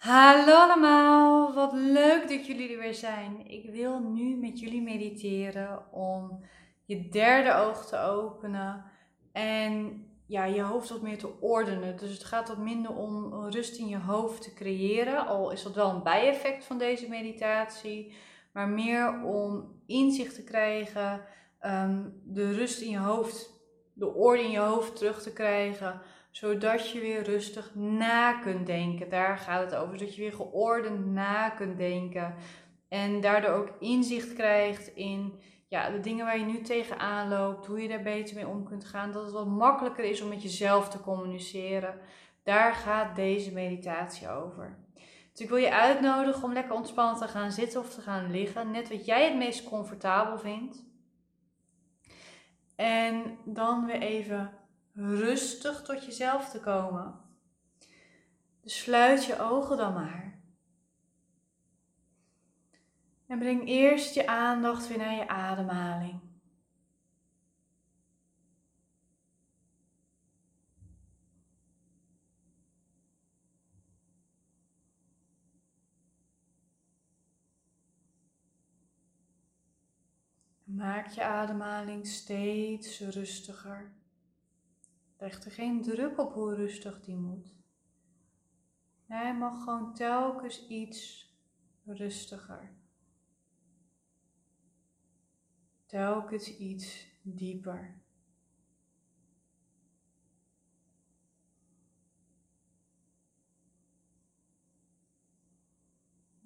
Hallo allemaal, wat leuk dat jullie er weer zijn. Ik wil nu met jullie mediteren om je derde oog te openen en ja, je hoofd wat meer te ordenen. Dus het gaat wat minder om rust in je hoofd te creëren, al is dat wel een bijeffect van deze meditatie, maar meer om inzicht te krijgen, ehm, de rust in je hoofd, de orde in je hoofd terug te krijgen zodat je weer rustig na kunt denken. Daar gaat het over, dat je weer geordend na kunt denken. En daardoor ook inzicht krijgt in ja, de dingen waar je nu tegenaan loopt, hoe je daar beter mee om kunt gaan. Dat het wat makkelijker is om met jezelf te communiceren. Daar gaat deze meditatie over. Dus ik wil je uitnodigen om lekker ontspannen te gaan zitten of te gaan liggen. Net wat jij het meest comfortabel vindt. En dan weer even rustig tot jezelf te komen. Dus sluit je ogen dan maar. En breng eerst je aandacht weer naar je ademhaling. Maak je ademhaling steeds rustiger. Leg er geen druk op hoe rustig die moet. Hij mag gewoon telkens iets rustiger. Telkens iets dieper.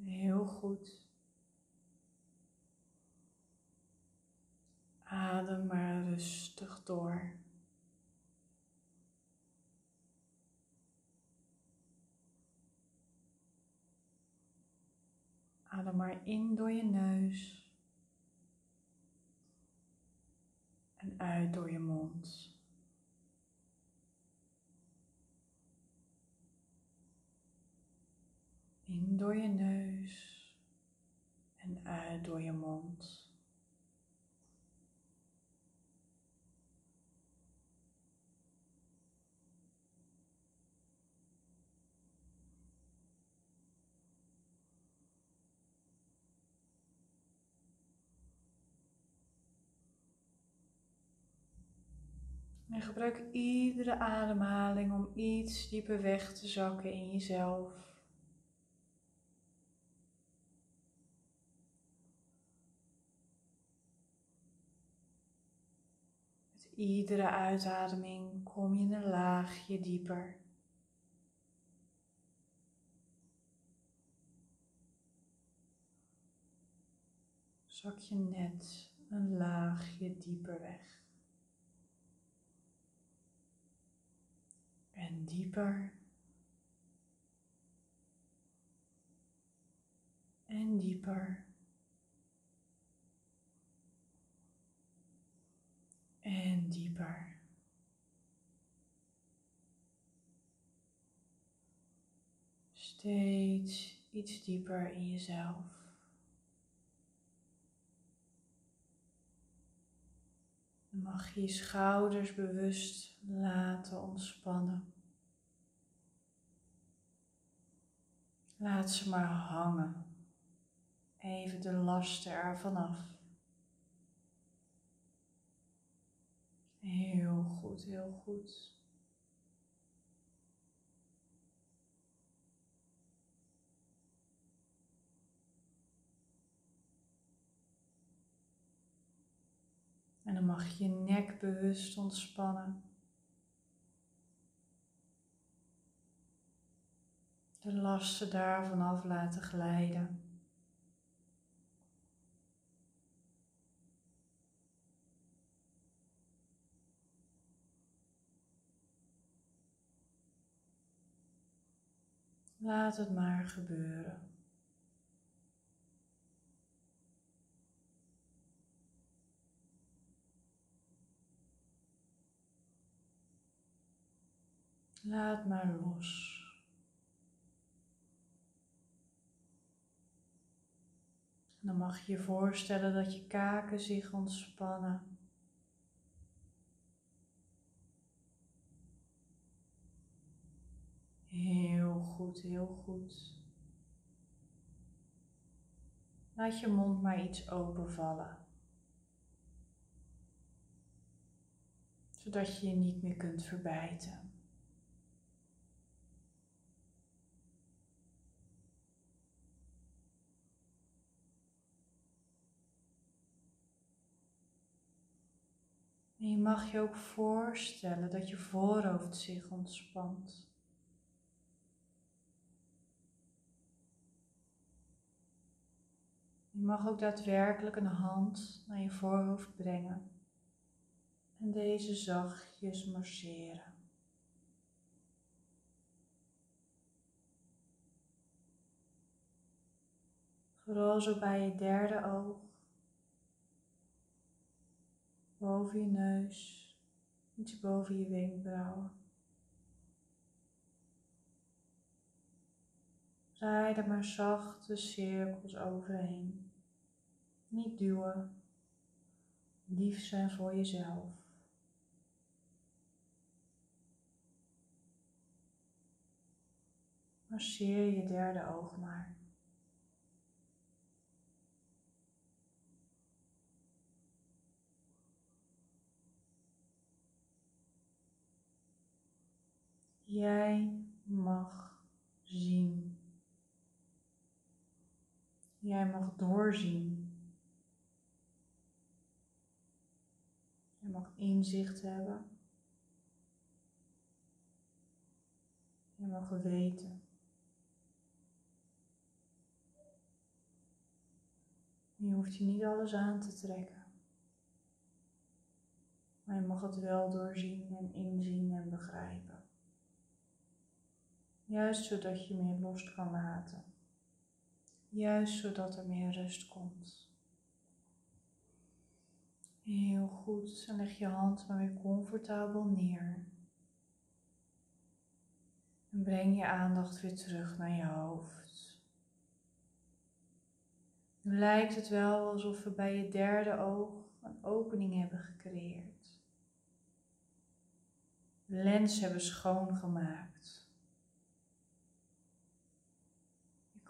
Heel goed. Adem maar rustig door. Adem maar in door je neus. En uit door je mond. In door je neus en uit door je mond. En gebruik iedere ademhaling om iets dieper weg te zakken in jezelf. Met iedere uitademing kom je een laagje dieper. Zak je net een laagje dieper weg. En dieper. En dieper. En dieper. Steeds iets dieper in jezelf. Mag je schouders bewust laten ontspannen. Laat ze maar hangen. Even de lasten ervan af. Heel goed, heel goed. En dan mag je je nek bewust ontspannen. De lasten daarvan af laten glijden. Laat het maar gebeuren. Laat maar los. Dan mag je je voorstellen dat je kaken zich ontspannen. Heel goed, heel goed. Laat je mond maar iets openvallen. Zodat je je niet meer kunt verbijten. En je mag je ook voorstellen dat je voorhoofd zich ontspant. Je mag ook daadwerkelijk een hand naar je voorhoofd brengen en deze zachtjes masseren. Vooral zo bij je derde oog, boven je neus, iets boven je wenkbrauwen. Draai er maar zachte cirkels overheen. Niet duwen. Lief zijn voor jezelf. Masseer je derde oog maar. Jij mag zien. Jij mag doorzien. Je mag inzicht hebben. Je mag weten. Je hoeft je niet alles aan te trekken. Maar je mag het wel doorzien en inzien en begrijpen. Juist zodat je meer los kan laten. Juist zodat er meer rust komt. Heel goed. En leg je hand maar weer comfortabel neer. En breng je aandacht weer terug naar je hoofd. Nu lijkt het wel alsof we bij je derde oog een opening hebben gecreëerd. Lens hebben schoongemaakt.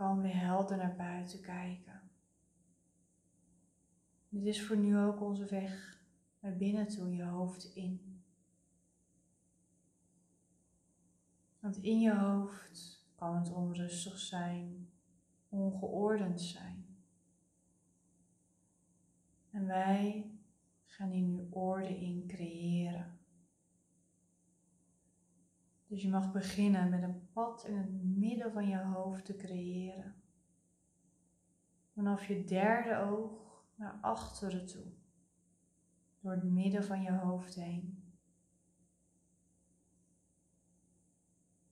Kan weer helder naar buiten kijken. Dit is voor nu ook onze weg naar binnen toe, je hoofd in. Want in je hoofd kan het onrustig zijn, ongeordend zijn. En wij gaan hier nu orde in creëren. Dus je mag beginnen met een pad in het midden van je hoofd te creëren. Vanaf je derde oog naar achteren toe. Door het midden van je hoofd heen.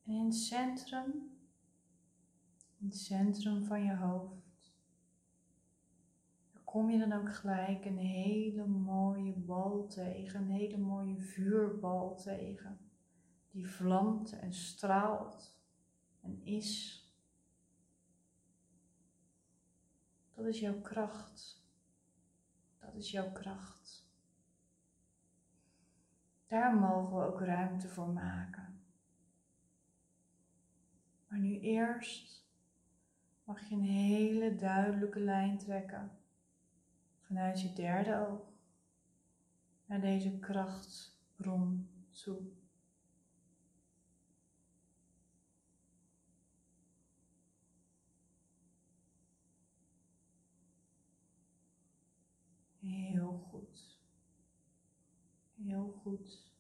En in het centrum, in het centrum van je hoofd, kom je dan ook gelijk een hele mooie bal tegen, een hele mooie vuurbal tegen die vlamt en straalt en is. Dat is jouw kracht. Dat is jouw kracht. Daar mogen we ook ruimte voor maken. Maar nu eerst mag je een hele duidelijke lijn trekken vanuit je derde oog naar deze krachtbron toe. Heel goed. Heel goed.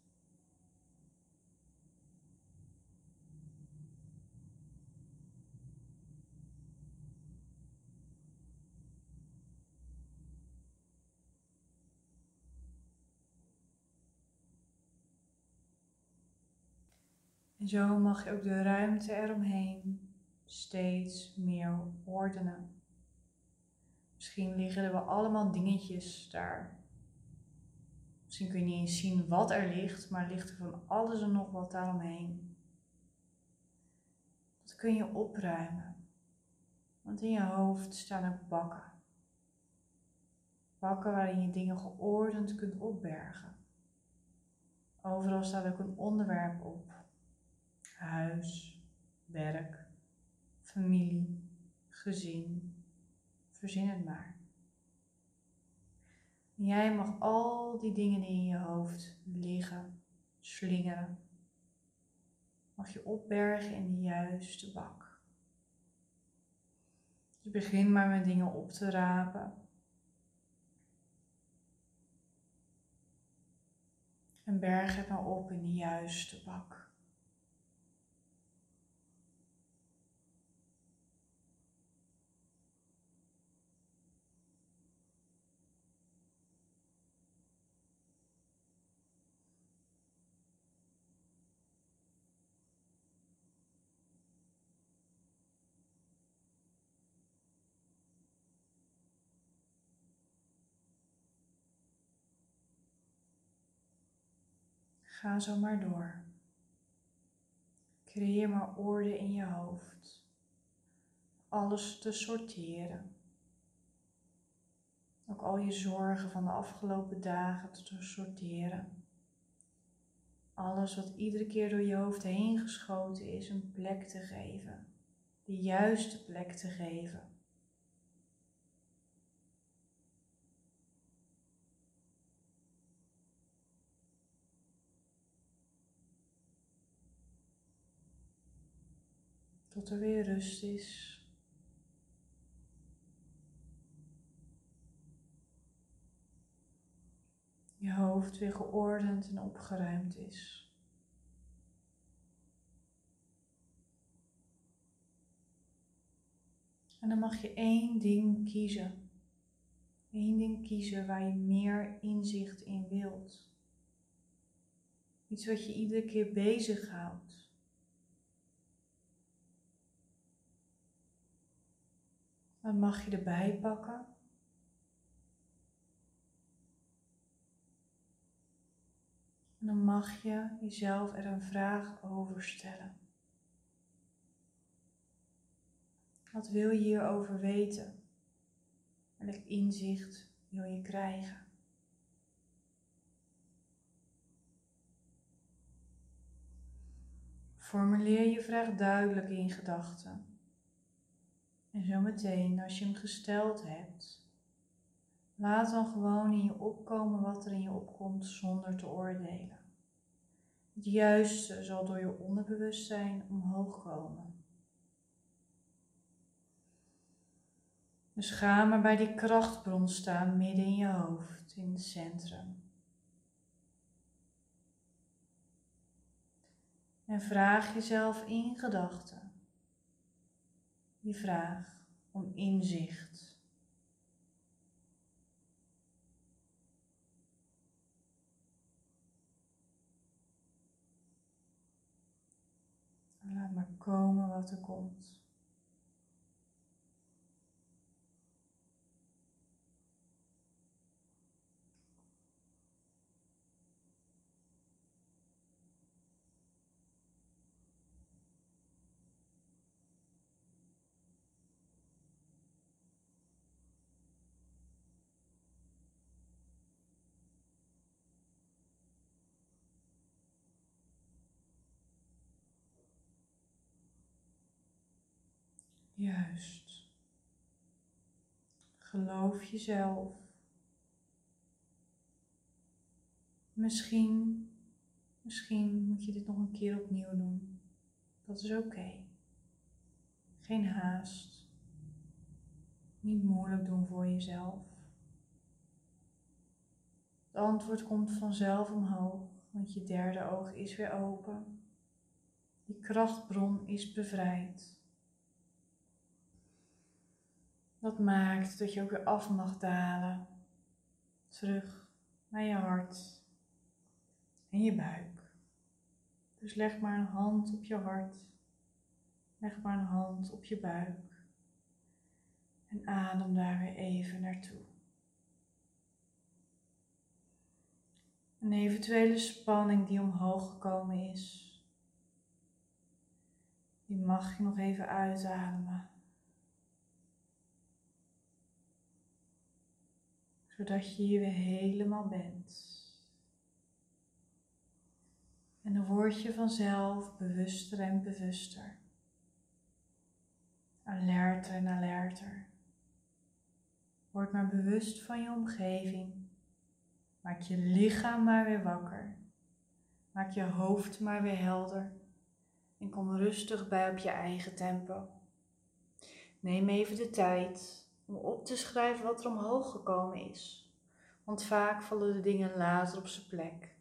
En zo mag je ook de ruimte eromheen steeds meer ordenen. Misschien liggen er wel allemaal dingetjes daar. Misschien kun je niet eens zien wat er ligt, maar ligt er van alles en nog wat daaromheen. Dat kun je opruimen. Want in je hoofd staan ook bakken. Bakken waarin je dingen geordend kunt opbergen. Overal staat ook een onderwerp op. Huis, werk, familie, gezin, Verzin het maar. Jij mag al die dingen in je hoofd liggen, slingeren, mag je opbergen in de juiste bak. Dus begin maar met dingen op te rapen. En berg het maar op in de juiste bak. Ga zo maar door. Creëer maar orde in je hoofd. Alles te sorteren. Ook al je zorgen van de afgelopen dagen te sorteren. Alles wat iedere keer door je hoofd heen geschoten is, een plek te geven. De juiste plek te geven. Tot er weer rust is. Je hoofd weer geordend en opgeruimd is. En dan mag je één ding kiezen. Eén ding kiezen waar je meer inzicht in wilt. Iets wat je iedere keer bezighoudt. Dan mag je erbij pakken. En dan mag je jezelf er een vraag over stellen. Wat wil je hierover weten? Welk inzicht wil je krijgen? Formuleer je vraag duidelijk in gedachten. En zometeen, als je hem gesteld hebt, laat dan gewoon in je opkomen wat er in je opkomt zonder te oordelen. Het juiste zal door je onderbewustzijn omhoog komen. Dus ga maar bij die krachtbron staan midden in je hoofd, in het centrum. En vraag jezelf in gedachten die vraag om inzicht. laat maar komen wat er komt. Juist. Geloof jezelf. Misschien, misschien moet je dit nog een keer opnieuw doen. Dat is oké. Geen haast. Niet moeilijk doen voor jezelf. Het antwoord komt vanzelf omhoog, want je derde oog is weer open. Die krachtbron is bevrijd. Dat maakt dat je ook weer af mag dalen. Terug naar je hart en je buik. Dus leg maar een hand op je hart. Leg maar een hand op je buik. En adem daar weer even naartoe. Een eventuele spanning die omhoog gekomen is, die mag je nog even uitademen. Zodat je hier weer helemaal bent. En dan word je vanzelf bewuster en bewuster. Alerter en alerter. Word maar bewust van je omgeving. Maak je lichaam maar weer wakker. Maak je hoofd maar weer helder. En kom rustig bij op je eigen tempo. Neem even de tijd om op te schrijven wat er omhoog gekomen is. Want vaak vallen de dingen later op zijn plek.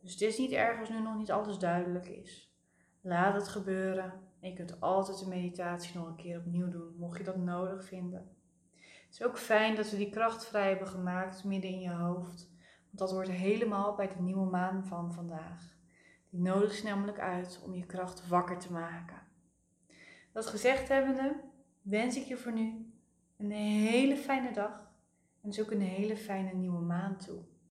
Dus het is niet erg als nu nog niet alles duidelijk is. Laat het gebeuren en je kunt altijd de meditatie nog een keer opnieuw doen, mocht je dat nodig vinden. Het is ook fijn dat we die kracht vrij hebben gemaakt midden in je hoofd, want dat wordt helemaal bij de nieuwe maan van vandaag. Die nodigt je namelijk uit om je kracht wakker te maken. Dat gezegd hebbende, wens ik je voor nu een hele fijne dag en dus ook een hele fijne nieuwe maan toe.